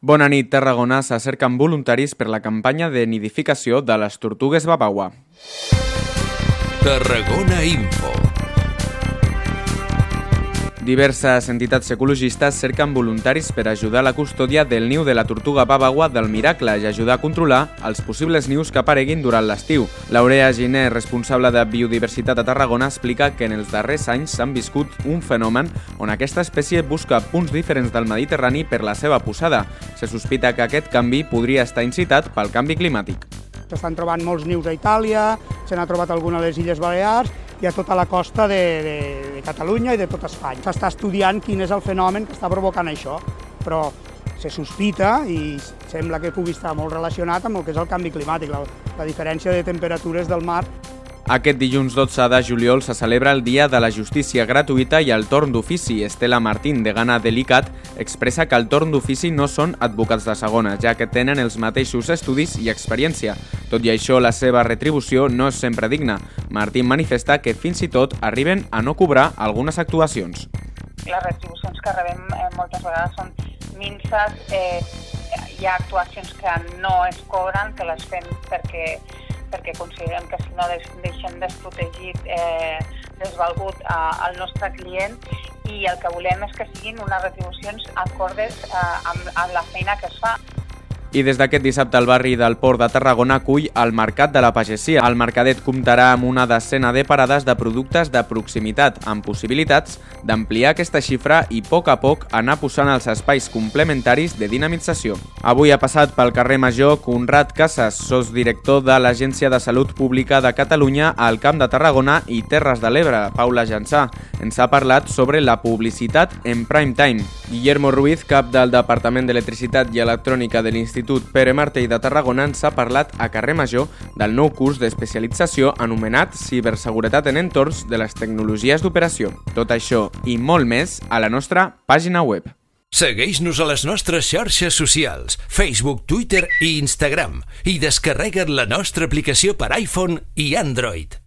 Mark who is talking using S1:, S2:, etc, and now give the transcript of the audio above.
S1: Bona nit, Tarragona. S'acerquen voluntaris per la campanya de nidificació de les tortugues babagua.
S2: Tarragona Info.
S1: Diverses entitats ecologistes cerquen voluntaris per ajudar la custòdia del niu de la tortuga babagua del Miracle i ajudar a controlar els possibles nius que apareguin durant l'estiu. L'Aurea Giner, responsable de Biodiversitat a Tarragona, explica que en els darrers anys s'han viscut un fenomen on aquesta espècie busca punts diferents del Mediterrani per la seva posada. Se sospita que aquest canvi podria estar incitat pel canvi climàtic.
S3: S'estan trobant molts nius a Itàlia, se n'ha trobat alguna a les Illes Balears i a tota la costa de, de, de Catalunya i de tot Espanya. S'està estudiant quin és el fenomen que està provocant això, però se sospita i sembla que pugui estar molt relacionat amb el que és el canvi climàtic, la, la diferència de temperatures del mar
S1: aquest dilluns 12 de juliol se celebra el Dia de la Justícia Gratuïta i el torn d'ofici. Estela Martín, de Gana Delicat, expressa que el torn d'ofici no són advocats de segona, ja que tenen els mateixos estudis i experiència. Tot i això, la seva retribució no és sempre digna. Martín manifesta que fins i tot arriben a no cobrar algunes actuacions.
S4: Les retribucions que rebem eh, moltes vegades són minces, eh, hi ha actuacions que no es cobren, que les fem perquè perquè considerem que si no deixem desprotegit, eh, desvalgut eh, al nostre client i el que volem és que siguin unes retribucions acordes eh, amb, amb la feina que es fa.
S1: I des d'aquest dissabte el barri del Port de Tarragona acull el Mercat de la Pagesia. El mercadet comptarà amb una decena de parades de productes de proximitat, amb possibilitats d'ampliar aquesta xifra i a poc a poc anar posant els espais complementaris de dinamització. Avui ha passat pel carrer Major Conrad Casas, director de l'Agència de Salut Pública de Catalunya al Camp de Tarragona i Terres de l'Ebre, Paula Jansà. Ens ha parlat sobre la publicitat en prime time. Guillermo Ruiz, cap del Departament d'Electricitat i Electrònica de l'Institut l'Institut Pere Martell de Tarragona ens ha parlat a carrer Major del nou curs d'especialització anomenat Ciberseguretat en entorns de les tecnologies d'operació. Tot això i molt més a la nostra pàgina web.
S2: Segueix-nos a les nostres xarxes socials, Facebook, Twitter i Instagram i descarrega't la nostra aplicació per iPhone i Android.